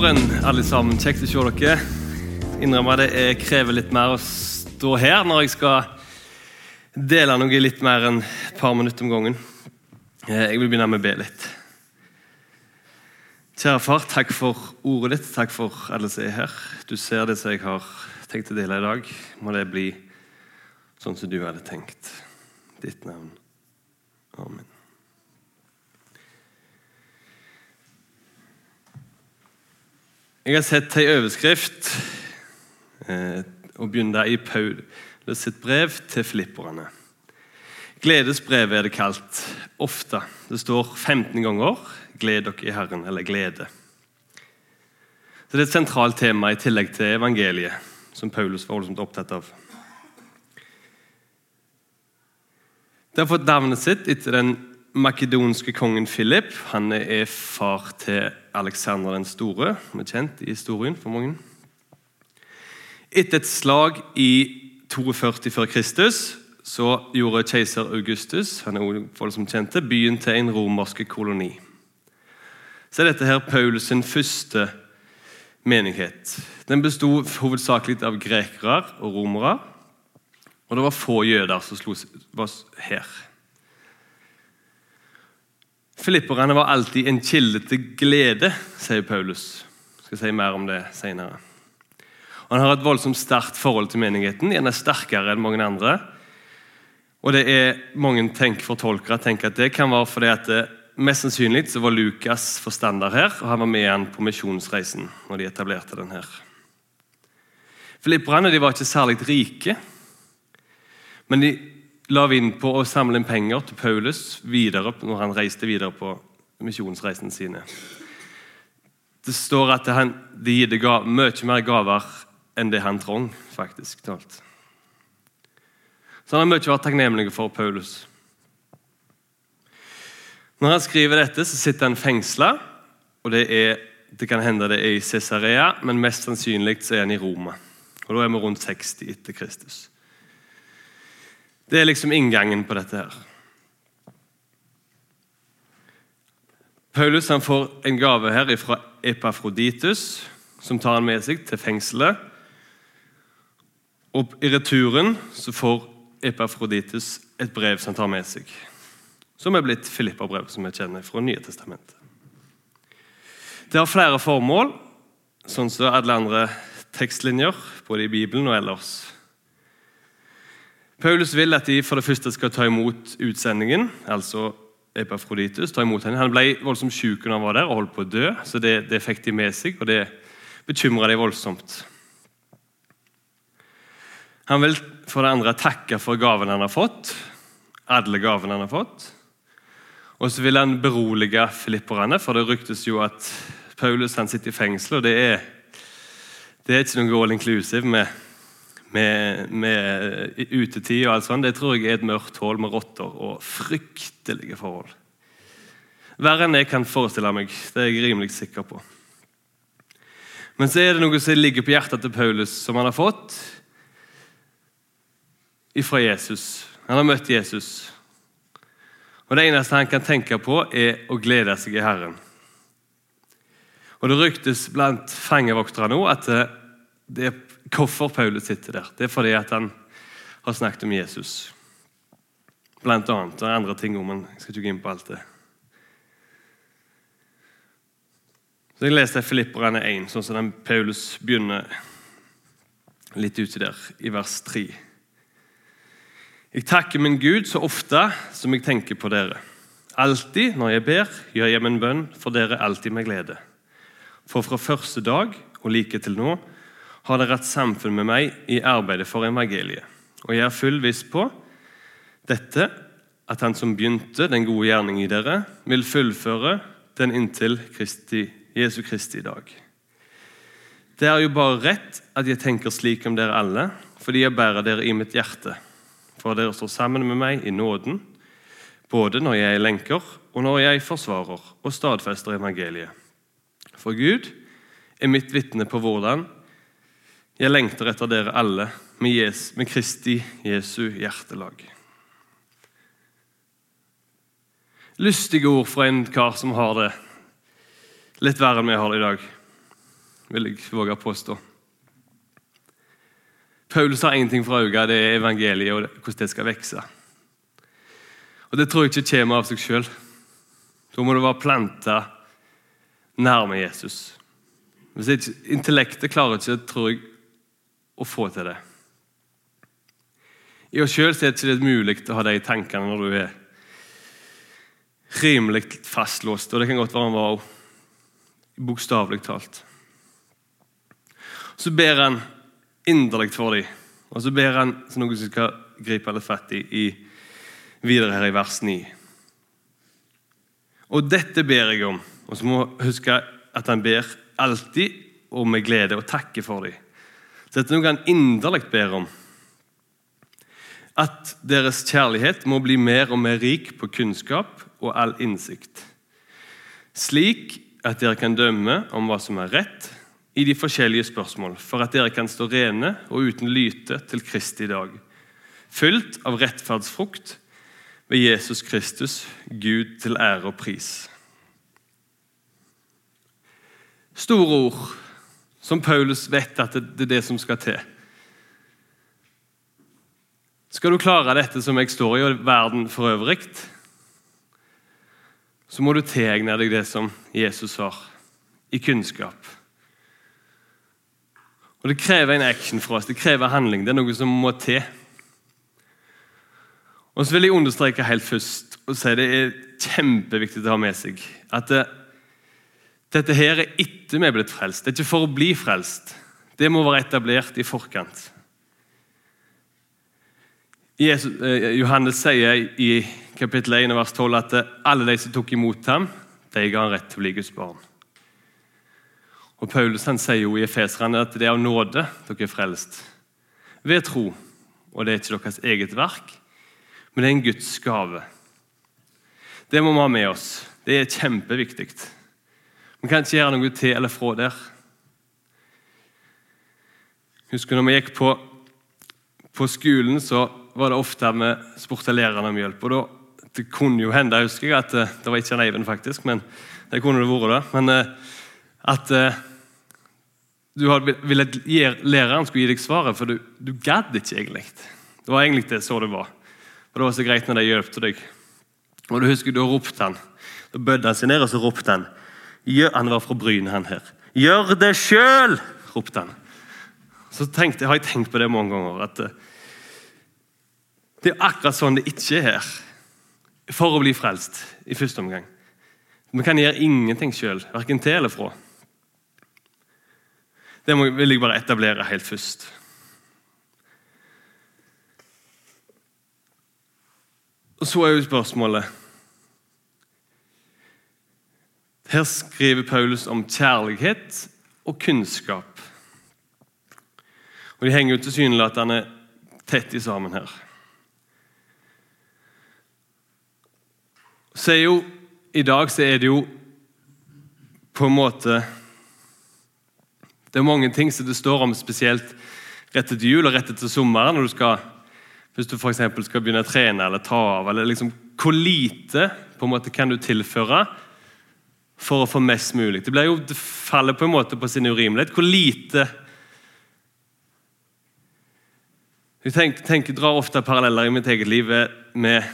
morgen, alle sammen. Kjekt å se dere. Innrømmer det jeg krever litt mer å stå her når jeg skal dele noe litt mer enn et par minutter om gangen. Eh, Jeg vil begynne med å be litt. Kjære far, takk for ordet ditt. Takk for alle som er her. Du ser det som jeg har tenkt å dele i dag. Må det bli sånn som du hadde tenkt. Ditt navn. Amen. Jeg har sett ei overskrift eh, og begynner i Paulus sitt brev til filipperne. Gledesbrevet er det kalt ofte. Det står 15 ganger 'Gled dere i Herren' eller 'glede'. Så Det er et sentralt tema i tillegg til evangeliet, som Paulus var voldsomt opptatt av. Det har fått navnet sitt etter den makedonske kongen Philip. Han er far til Alexander den store, som er kjent i historien for mange. Etter et slag i 42 før Kristus så gjorde keiser Augustus han er også som kjente, byen til en romersk koloni. Så er dette her Paulus sin første menighet. Den bestod hovedsakelig av grekere og romere. Og det var få jøder som slo, var her. Filipperne var alltid en kilde til glede, sier Paulus. Jeg skal si mer om det senere. Han har et voldsomt sterkt forhold til menigheten. Den er sterkere enn mange andre. Og det er Mange tenk, fortolkere tenker at det kan være fordi at det, mest sannsynlig så var Lukas forstander her, og han var med igjen på misjonsreisen når de etablerte den her. Filipperne de var ikke særlig rike, men de la vi inn på å samle inn penger til Paulus videre når han reiste videre på misjonsreisen sine. Det står at han, de gitte ga, mye mer gaver enn det han trong, faktisk talt. Så han har mye vært takknemlig for Paulus. Når han skriver dette, så sitter han fengsla. og det, det kan hende det er i Cesarea, men mest sannsynlig så er han i Roma. Og Da er vi rundt 60 etter Kristus. Det er liksom inngangen på dette her. Paulus han får en gave her fra Epafroditus, som tar han med seg til fengselet. Og I returen så får Epafroditus et brev som han tar med seg, som er blitt Filippa-brev, som vi kjenner fra Nye testamentet. Det har flere formål, sånn som alle andre tekstlinjer, både i Bibelen og ellers. Paulus vil at de for det første skal ta imot utsendingen, altså Epafroditus. ta imot henne. Han ble voldsomt syk når han var der og holdt på å dø, så det, det fikk de med seg, og det bekymra de voldsomt. Han vil for det andre takke for gavene han har fått, alle gavene han har fått. Og så vil han berolige filipperne, for det ryktes jo at Paulus han sitter i fengsel, og det er, det er ikke noe all inclusive med med, med utetid og alt sånt, det tror jeg er et mørkt hull med rotter og fryktelige forhold. Verre enn jeg kan forestille meg. Det er jeg rimelig sikker på. Men så er det noe som ligger på hjertet til Paulus, som han har fått ifra Jesus. Han har møtt Jesus. Og Det eneste han kan tenke på, er å glede seg i Herren. Og Det ryktes blant fangevoktere nå at det er hvorfor Paulus sitter der. Det er fordi at han har snakket om Jesus. Blant annet. Det er andre ting om men Jeg skal ikke gå inn på alt det. Så Jeg leste Filipperne 1, sånn som den Paulus begynner litt uti der, i vers 3. Jeg takker min Gud så ofte som jeg tenker på dere. Alltid når jeg ber, gjør jeg min bønn for dere alltid med glede. For fra første dag og like til nå har dere hatt samfunn med meg i arbeidet for evangeliet. Og jeg er full viss på dette, at han som begynte den gode gjerning i dere, vil fullføre den inntil Kristi, Jesu Kristi dag. Det er jo bare rett at jeg tenker slik om dere alle, fordi jeg bærer dere i mitt hjerte. For dere står sammen med meg i nåden, både når jeg er lenker, og når jeg forsvarer og stadfester evangeliet. For Gud er mitt vitne på hvordan jeg lengter etter dere alle med, Jesu, med Kristi Jesu hjertelag. Lystige ord fra en kar som har det litt verre enn vi har det i dag. vil jeg våge å påstå. Paulus har én ting for øye, det er evangeliet og hvordan det skal vokse. Og Det tror jeg ikke kommer av seg sjøl. Da må det være planta nærme Jesus. Hvis ikke, Intellektet klarer ikke, tror jeg, å få til det. I oss sjøl er det ikke mulig å ha de tankene når du er rimelig fastlåst. Og det kan godt være han var bokstavelig talt. Så ber han inderlig for dem, og så ber han som noe som skal gripe litt fatt i, i videre her i vers 9. Og dette ber jeg om. Og så må vi huske at han ber alltid og med glede og takker for dem. Så dette er noe han inderlig ber om. At deres kjærlighet må bli mer og mer rik på kunnskap og all innsikt. Slik at dere kan dømme om hva som er rett i de forskjellige spørsmål, for at dere kan stå rene og uten lyte til Kristi dag, fylt av rettferdsfrukt ved Jesus Kristus, Gud til ære og pris. Store ord som Paulus vet at det er det som skal til. Skal du klare dette som jeg står i, og verden for øvrig, så må du tilegne deg det som Jesus har, i kunnskap. Og Det krever en action for oss, det krever handling. Det er noe som må til. Og så vil jeg understreke helt først og si det er kjempeviktig å ha med seg at det, dette her er etter vi er blitt frelst. Det er ikke for å bli frelst. Det må være etablert i forkant. Jesus, eh, Johannes sier i kapittel 1 vers 12 at alle de som tok imot ham, de ga han rett til å bli Guds barn. Og Paulus han sier jo i Efeserne at det er av nåde dere er frelst. Ved tro. Og det er ikke deres eget verk, men det er en Guds gave. Det må vi ha med oss. Det er kjempeviktig. Vi kan ikke gjøre noe til eller fra der. Husker når vi gikk på, på skolen, så var det ofte vi spurte lærerne om hjelp. og da, Det kunne jo hende, husker jeg, at eh, det var ikke Eivind, faktisk, men det kunne det vært. det, men eh, at eh, du ville at læreren skulle gi deg svaret, for du, du gadd ikke egentlig. Det var egentlig det så det var. Og Det var så greit når de hjalp deg. Og du husker, Da ropte han. Da bødde han seg ned og så ropte han. Han var fra Bryne, han her. 'Gjør det sjøl!' ropte han. Så tenkte, har jeg tenkt på det mange ganger. at eh, Det er akkurat sånn det ikke er her for å bli frelst i første omgang. Vi kan gjøre ingenting sjøl, verken til eller fra. Det vil jeg bare etablere helt først. Og så er jo spørsmålet Her skriver Paulus om kjærlighet og kunnskap. Og De henger jo tilsynelatende tett i sammen her. Så er jo, I dag så er det jo på en måte Det er mange ting som det står om, spesielt rett etter jul og rett etter sommeren, når du skal hvis du for skal begynne å trene eller ta av, eller liksom, hvor lite på en måte kan du tilføre for å få mest mulig? Det, jo, det faller på en måte på sin urimelighet. Hvor lite Jeg tenker, tenker, drar ofte paralleller i mitt eget liv med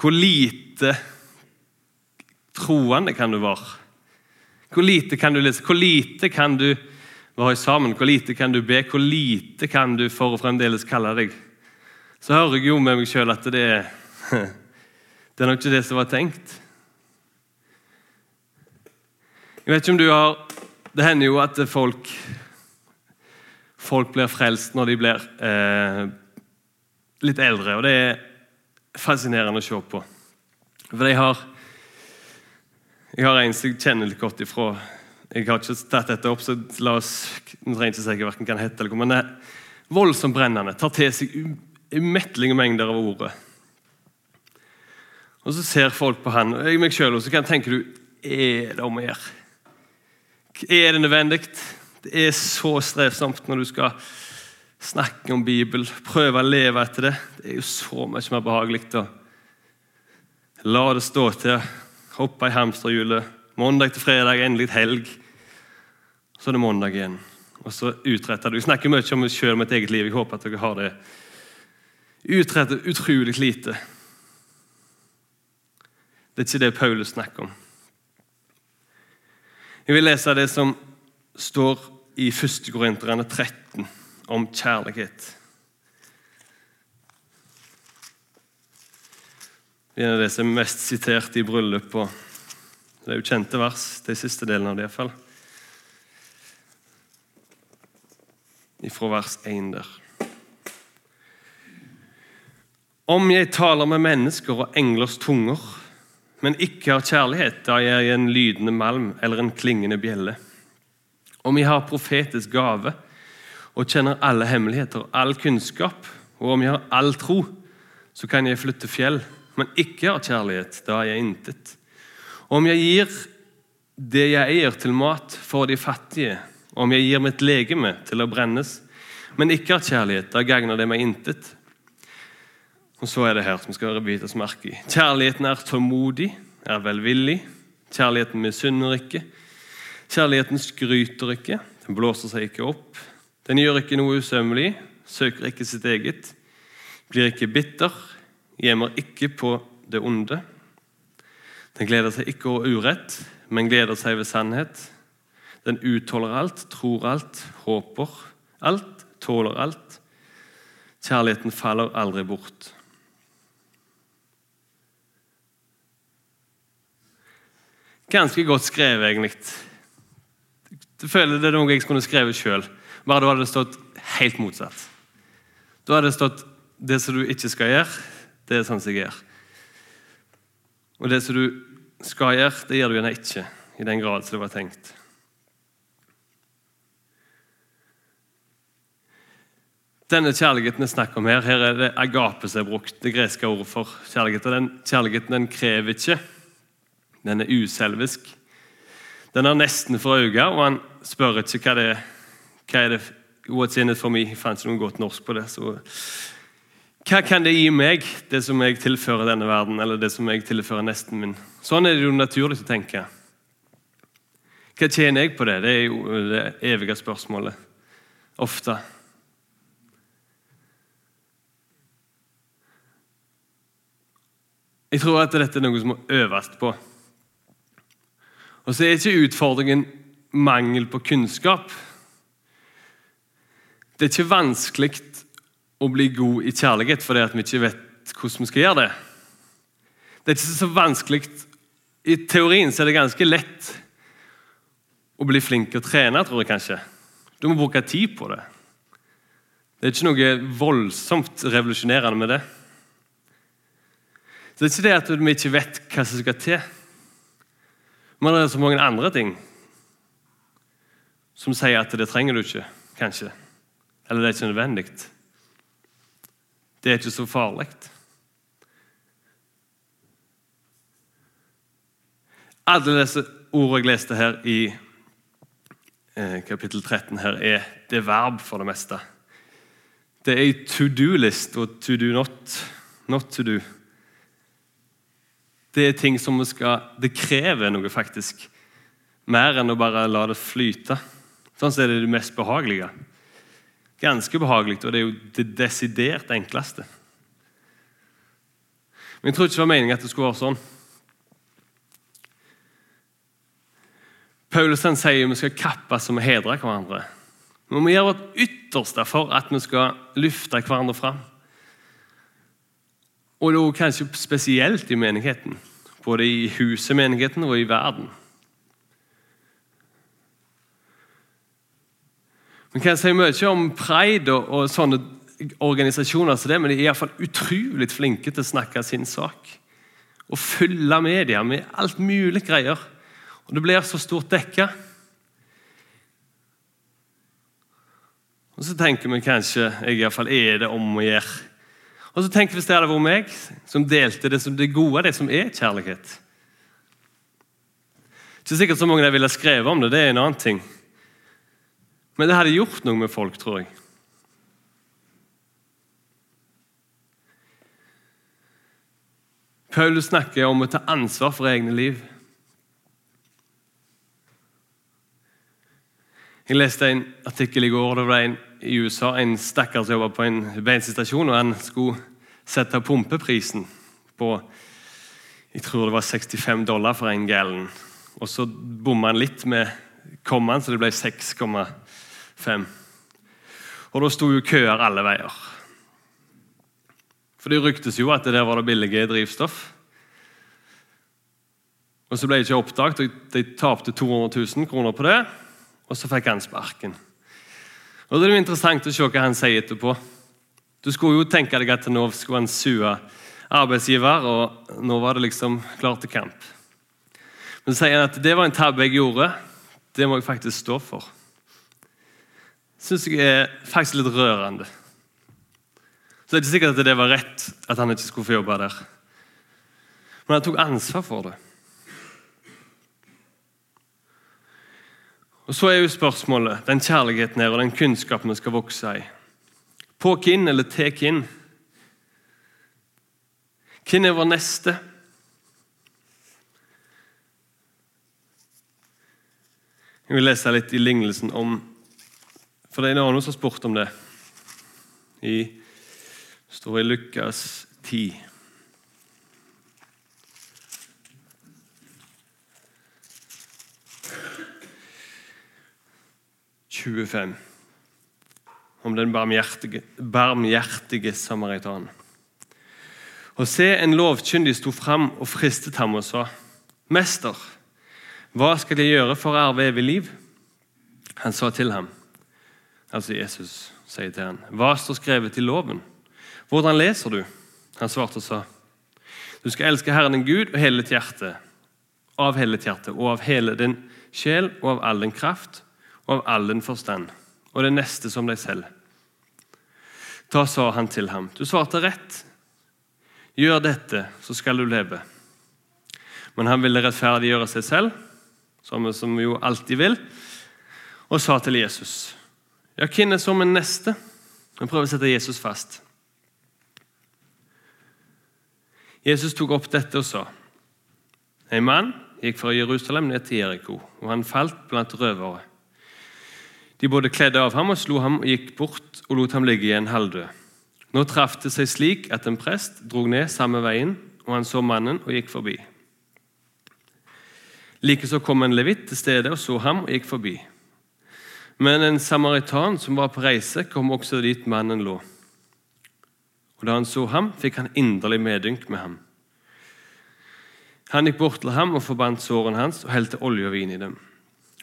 hvor lite troende kan du være. Hvor lite kan du lese? Hvor lite kan du være sammen? Hvor lite kan du be? Hvor lite kan du for å fremdeles kalle deg så hører jeg jo med meg sjøl at det er, det er nok ikke det som var tenkt. Jeg vet ikke om du har Det hender jo at folk, folk blir frelst når de blir eh, litt eldre, og det er fascinerende å se på. For jeg har, jeg har en som jeg kjenner litt godt ifra Jeg har ikke tatt dette opp, så la oss nå trenger ikke si hva kan hete, men det er voldsomt brennende. Tar til seg umettelige mengder av ordet. Og Så ser folk på han, og jeg meg sjøl, og så kan tenke du, er det om å gjøre? Er det nødvendig? Det er så strevsomt når du skal snakke om Bibel, prøve å leve etter det. Det er jo så mye mer behagelig å la det stå til, hoppe i hamsterhjulet, mandag til fredag, endelig helg. så er det mandag igjen. Og så utretter du. Jeg snakker mye om selv mitt eget liv. Jeg håper at dere har det. Utretter utrolig lite. Det er ikke det Paulus snakker om. Jeg vil lese det som står i 1. Korinterne 13 om kjærlighet. Det er det som er mest sitert i bryllup. Det er jo kjente vers, de siste delene av det iallfall. Ifra vers 1 der. Om jeg taler med mennesker og englers tunger, men ikke har kjærlighet, da er jeg en lydende malm eller en klingende bjelle. Om jeg har profetisk gave og kjenner alle hemmeligheter all kunnskap, og om jeg har all tro, så kan jeg flytte fjell men ikke har kjærlighet, da er jeg intet. Om jeg gir det jeg eier til mat for de fattige, om jeg gir mitt legeme til å brennes, men ikke har kjærlighet, da gagner det meg intet. Og så er det her som skal bites merke i. Kjærligheten er tålmodig, er velvillig. Kjærligheten misunner ikke. Kjærligheten skryter ikke, den blåser seg ikke opp. Den gjør ikke noe usømmelig, søker ikke sitt eget, blir ikke bitter, gjemmer ikke på det onde. Den gleder seg ikke over urett, men gleder seg ved sannhet. Den utholder alt, tror alt, håper alt, tåler alt. Kjærligheten faller aldri bort. Ganske godt skrevet, egentlig. Jeg føler det er noe jeg skulle skrevet sjøl, bare da hadde det stått helt motsatt. Da hadde det stått det som du ikke skal gjøre, det er sånn som jeg gjør. Og det som du skal gjøre, det gjør du gjerne ikke, i den grad som det var tenkt. Denne kjærligheten er snakk om her, her er det agape som er brukt, det greske ordet for kjærlighet. og Den kjærligheten den krever ikke. Den er uselvisk. Den er nesten for øynene, og han spør ikke hva det er. Hva er det What's in it for me? Jeg fant ikke noe godt norsk på det. så hva kan det gi meg, det som jeg tilfører denne verden, eller det som jeg tilfører nesten min? Sånn er det jo naturlig å tenke. Hva tjener jeg på det? Det er jo det evige spørsmålet. Ofte. Jeg tror at dette er noe som må øves på. Og så er ikke utfordringen mangel på kunnskap. Det er ikke vanskelig å bli god i kjærlighet fordi at vi ikke vet hvordan vi skal gjøre det. Det er ikke så vanskelig. I teorien så er det ganske lett å bli flink til å trene, tror jeg kanskje. Du må bruke tid på det. Det er ikke noe voldsomt revolusjonerende med det. Så Det er ikke det at vi ikke vet hva som skal til. Men det er så mange andre ting som sier at det trenger du ikke, kanskje. Eller det er ikke nødvendig. Det er ikke så farlig. Alle disse ordene jeg leste her i eh, kapittel 13, her, er det verb for det meste. Det er to do-list og to do not. Not to do. Det er ting som skal Det krever noe, faktisk. Mer enn å bare la det flyte. Sånn er det det mest behagelige ganske behagelig, og det er jo det desidert enkleste. Men jeg tror ikke det var meningen at det skulle være sånn. Paulus han sier vi skal kappes og hedre hverandre. Vi må gjøre vårt ytterste for at vi skal løfte hverandre fram. Og da kanskje spesielt i menigheten. Både i huset, menigheten og i verden. Vi kan si mye om pride og, og sånne organisasjoner som det, men de er iallfall utrolig flinke til å snakke sin sak. Og fylle media med alt mulig greier. Og det blir så stort dekka. Og så tenker vi kanskje jeg i hvert fall, er det om å gjøre. Og så tenk vi hvis det hadde vært meg som delte det, som det gode, det som er kjærlighet. Ikke sikkert så mange ville skrevet om det, det er en annen ting. Men det hadde gjort noe med folk, tror jeg. Paulus snakker om å ta ansvar for egne liv. Jeg leste en artikkel i går. Det var en i USA, en stakkar som jobba på en bensinstasjon. og Han skulle sette pumpeprisen på jeg tror det var 65 dollar for en gallon. Og så bomma han litt med kommaen, så det ble 6,5. Og da sto jo køer alle veier. For det ryktes jo at det der var det billige drivstoff. Og Så ble det ikke oppdaget, og de tapte 200 000 kroner på det. Og så fikk han sparken. Og Det er jo interessant å se hva han sier etterpå. Du skulle jo tenke deg at nå skulle han sue arbeidsgiver, og nå var det liksom klart til kamp. Men så sier han at det var en tabbe jeg gjorde. Det må jeg faktisk stå for. syns jeg er faktisk litt rørende. Så det er ikke sikkert at det var rett at han ikke skulle få jobbe der. Men han tok ansvar for det. Og Så er jo spørsmålet den kjærligheten her og den kunnskapen vi skal vokse i. På hvem eller til hvem? Hvem er vår neste? Jeg vil lese litt i lignelsen om For det er noen som har spurt om det. I, det står i Lukas 10. om den barmhjertige, barmhjertige samaritan. Og se, en lovkyndig sto fram og fristet ham og sa, 'Mester, hva skal jeg gjøre for å arve evig liv?' Han sa til ham, altså Jesus sier til ham, 'Hva står skrevet i loven? Hvordan leser du?' Han svarte og sa, 'Du skal elske Herren din Gud og hele ditt hjerte, av hele ditt hjerte og av hele din sjel og av all din kraft av all din forstand, og det neste som deg selv.' Da sa han til ham, 'Du svarte rett.' Gjør dette, så skal du leve. Men han ville rettferdiggjøre seg selv, som vi jo alltid vil, og sa til Jesus Ja, hvem er som en neste? Han prøver å sette Jesus fast. Jesus tok opp dette og sa En mann gikk fra Jerusalem ned til Jeriko, og han falt blant røvere. De både kledde av ham og slo ham og gikk bort og lot ham ligge igjen halvdød. Nå traff det seg slik at en prest drog ned samme veien, og han så mannen og gikk forbi. Likeså kom en levitt til stedet og så ham og gikk forbi. Men en samaritan som var på reise, kom også dit mannen lå. Og Da han så ham, fikk han inderlig medynk med ham. Han gikk bort til ham og forbandt sårene hans og helte olje og vin i dem.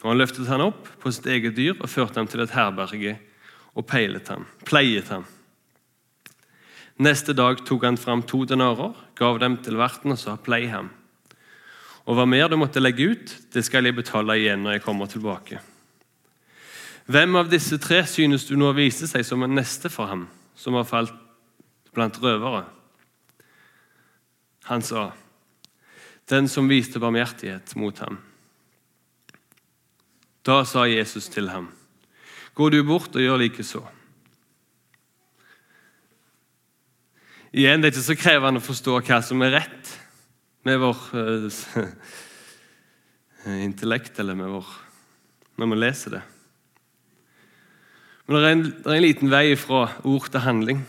Og Han løftet han opp på sitt eget dyr og førte ham til et herberge og peilet ham, pleiet ham. Neste dag tok han fram to denarer, gav dem til verten og sa 'plei ham'. Og hva mer du måtte legge ut, det skal jeg betale igjen når jeg kommer tilbake. Hvem av disse tre synes du nå viser seg som en neste for ham, som har falt blant røvere? Han sa, 'Den som viste barmhjertighet mot ham'. Da sa Jesus til ham, 'Gå du bort og gjør likeså.' Igjen, Det er ikke så krevende å forstå hva som er rett med vår uh, intellekt, eller med vår når vi leser det. Men det er, en, det er en liten vei fra ord til handling.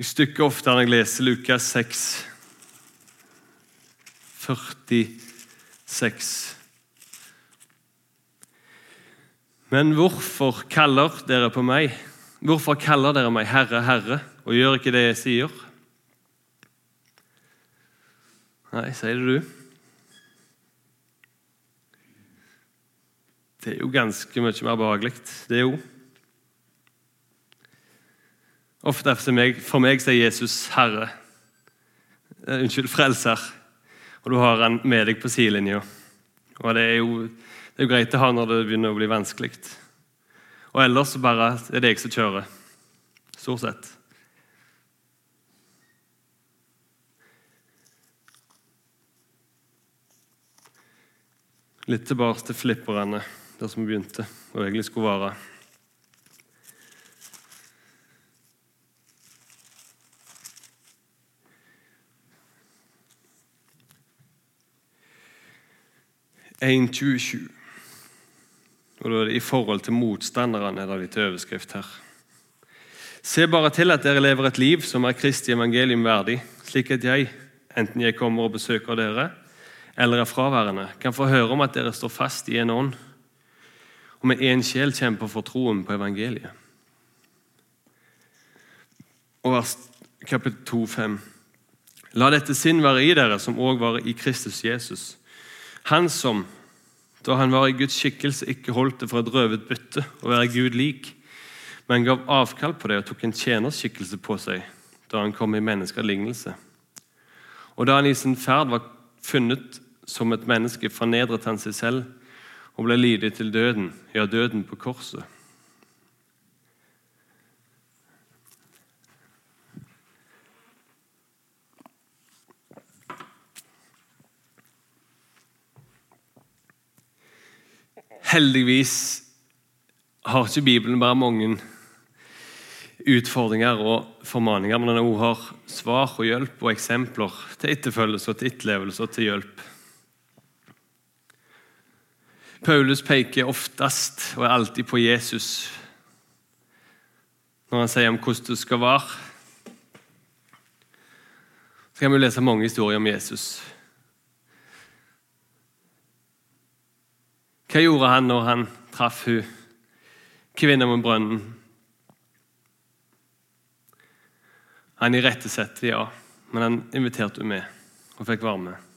Jeg stykker ofte når jeg leser Lukas 6, 46 Men hvorfor kaller dere på meg? Hvorfor kaller dere meg Herre, Herre, og gjør ikke det jeg sier? Nei, sier det du. Det er jo ganske mye mer behagelig, det er jo. Ofte for meg, for meg sier Jesus 'Herre'. Eh, unnskyld, frelser. Og du har han med deg på sidelinja. Og det er jo det er greit å ha når det begynner å bli vanskelig. Og ellers så bare er det jeg som kjører. Stort sett. Litt tilbake til flipperne, der som vi begynte, og egentlig skulle være. 1.27. Og da er det I forhold til motstanderne er det litt overskrift her. Se bare til at dere lever et liv som er Kristi evangelium verdig, slik at jeg, enten jeg kommer og besøker dere, eller er fraværende, kan få høre om at dere står fast i en ånd, og med én sjel kjemper for troen på evangeliet. Og vers kapittel 2, 5. La dette sinn være i dere, som òg var i Kristus Jesus. Han som, da han var i Guds skikkelse, ikke holdt det for et røvet bytte å være Gud lik, men gav avkall på det og tok en tjenerskikkelse på seg da han kom i menneskelignelse. Og da han i sin ferd var funnet som et menneske, fornedret han seg selv og ble lydig til døden, ja, døden på korset. Heldigvis har ikke Bibelen bare mange utfordringer og formaninger, men den har svar og hjelp og eksempler til etterfølgelse og til etterlevelse og til hjelp. Paulus peker oftest og er alltid på Jesus når han sier om hvordan det skal være. Så kan vi lese mange historier om Jesus. Hva gjorde han når han traff hun kvinna med brønnen? Han irettesatte, ja, men han inviterte henne med og fikk være med.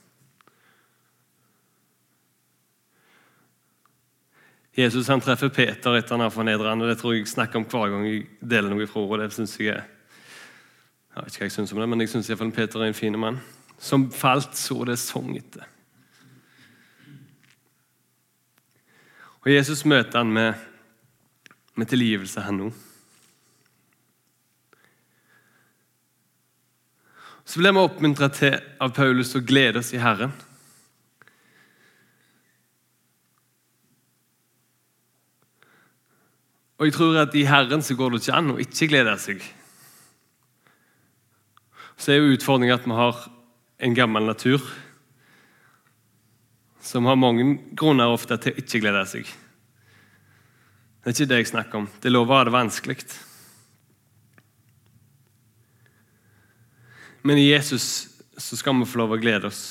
Jesus han treffer Peter etter han har fornedret ham, Det tror jeg jeg snakker om hver gang jeg deler noe fra ordet. det synes Jeg er, jeg vet ikke hva jeg synes om det, men jeg syns Peter er en fin mann. Som falt så det sang etter. Og Jesus møter han med, med tilgivelse, her nå. Så blir vi oppmuntra til av Paulus å glede oss i Herren. Og jeg tror at i Herren så går det ikke an å ikke glede seg. Så er jo utfordringen at vi har en gammel natur som har mange grunner ofte til å ikke glede seg. Det er ikke det jeg snakker om. Det er lov å ha det vanskelig. Men i Jesus så skal vi få lov å glede oss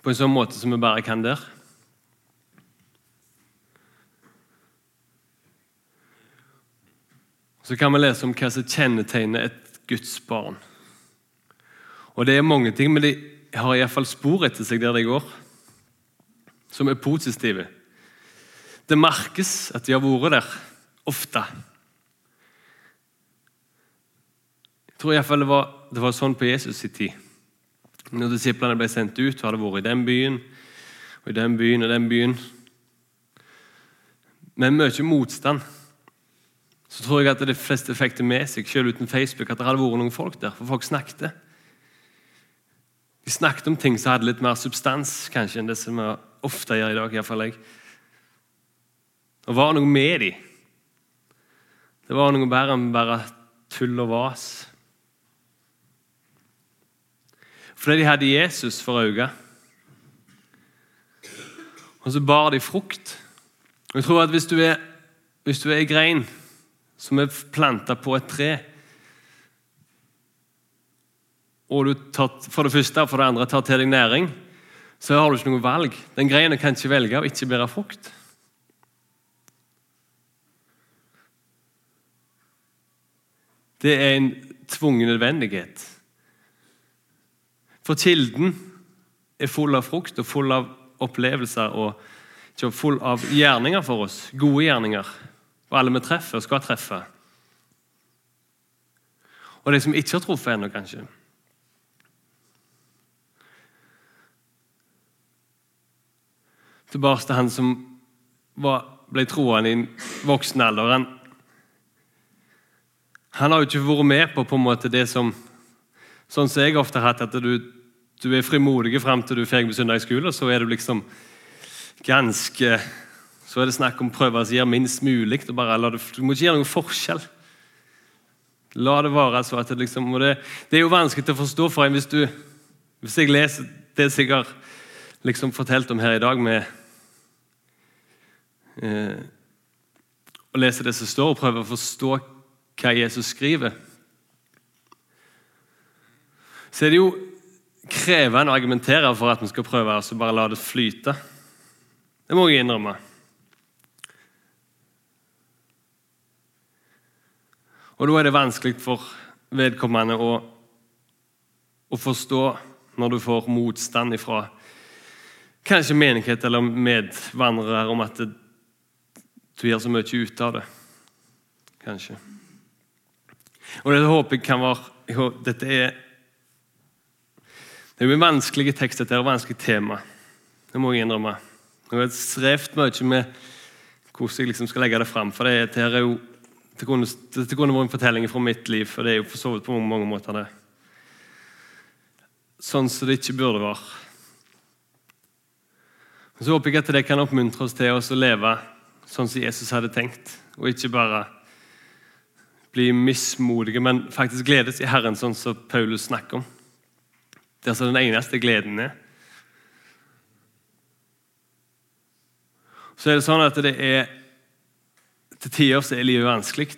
på en sånn måte som vi bare kan der. Så kan vi lese om hva som kjennetegner et Guds barn. Og Det er mange ting, men de har iallfall spor etter seg der de går som er positive. Det merkes at de har vært der ofte. Jeg tror iallfall det, var, det var sånn på Jesus' i tid. Når disiplene ble sendt ut, har det vært i den byen og i den byen og den byen. Med mye motstand så tror jeg at de fleste fikk det med seg, selv uten Facebook, at det hadde vært noen folk der. For folk snakket. De snakket om ting som hadde litt mer substans kanskje enn det som vi ofte gjør i dag. I fall jeg. Det var noe med dem. Det var noe bedre enn bare tull og vas. Fordi de hadde Jesus for øye. Og så bar de frukt. Og jeg tror at Hvis du er, hvis grein som er planta på et tre, og du tar, for det første og for det andre tar til deg næring, så har du ikke noe valg. Den greina kan ikke velge å ikke bære frukt. Det er en tvungen nødvendighet. For kilden er full av frukt og full av opplevelser og full av gjerninger for oss. Gode gjerninger. Og alle vi treffer skal treffe. Og de som ikke har truffet ennå, kanskje. Tilbake til han som var, ble troende i voksen alder. Han, han, har jo ikke vært med på, på en måte det som Sånn som jeg ofte har hatt, at du, du er frimodig fram til du er ferdig med søndagsskole, og så er du liksom ganske Så er det snakk om å prøve å gjøre minst mulig. Du, bare, du, du må ikke gjøre noen forskjell. La det være så at det liksom det, det, er jo vanskelig å forstå for en hvis, du, hvis jeg leser det jeg har liksom fortalt om her i dag, med eh, å lese det som står, og prøve å forstå hva Jesus skriver, så er det jo krevende å argumentere for at vi skal prøve å bare la det flyte. Det må jeg innrømme. Og Da er det vanskelig for vedkommende å, å forstå når du får motstand fra kanskje menighet eller medvandrere om at det, du gjør så mye ut av det. Kanskje. Og det håper jeg kan være Dette er det er jo en vanskelig tekst, dette er et vanskelig tema. Det må jeg innrømme. Jeg har strevd mye med hvordan jeg liksom skal legge det fram. For det, det, er jo, det, kunne, det kunne vært en fortelling fra mitt liv, for det er jo for så vidt på mange, måter det. Sånn som det ikke burde være. Så håper jeg at det kan oppmuntre oss til å leve sånn som Jesus hadde tenkt, og ikke bare bli mismodige, men faktisk gledes i Herren, sånn som Paulus snakker om. Det er altså den eneste gleden er. Så er det sånn at det er Til tider så er livet vanskelig.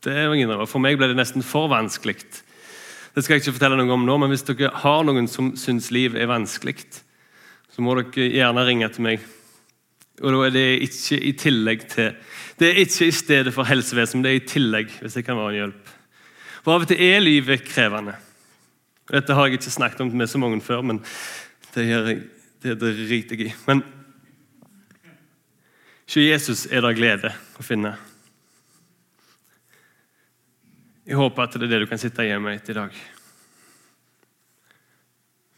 Det er jo For meg ble det nesten for vanskelig. Det skal jeg ikke fortelle noe om nå, men hvis dere har noen som syns liv er vanskelig, så må dere gjerne ringe til meg. Og da er det ikke i tillegg til Det er ikke i stedet for helsevesen, det er i tillegg, hvis det kan være en hjelp. For av og til er livet krevende. Dette har jeg ikke snakket om med så mange før, men det, gjør jeg, det driter jeg i. Men hos Jesus er det glede å finne. Jeg håper at det er det du kan sitte hjemme etter i dag.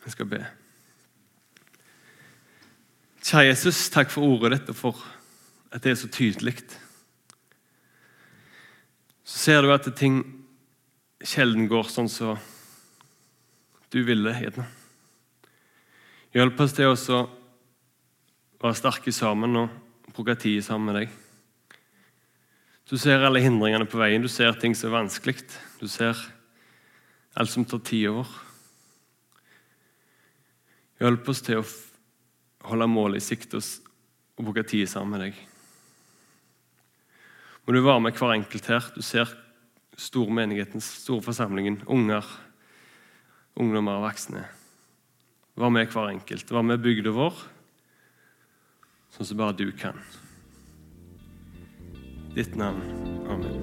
Jeg skal be. Kjære Jesus, takk for ordet ditt og for at det er så tydelig. Så ser du at ting sjelden går sånn som så du ville, Hedna. Hjelp oss til å være sterke sammen og bruke tid sammen med deg. Du ser alle hindringene på veien, du ser ting som er vanskelig. Du ser alt som tar tid over. Hjelp oss til å holde målet i sikte og bruke tid sammen med deg. Må du være med hver enkelt her. Du ser stormenigheten, store forsamlingen, unger ungdommer og voksne. Vær med hver enkelt. Vær med bygda vår, sånn som bare du kan. Ditt navn. Amen.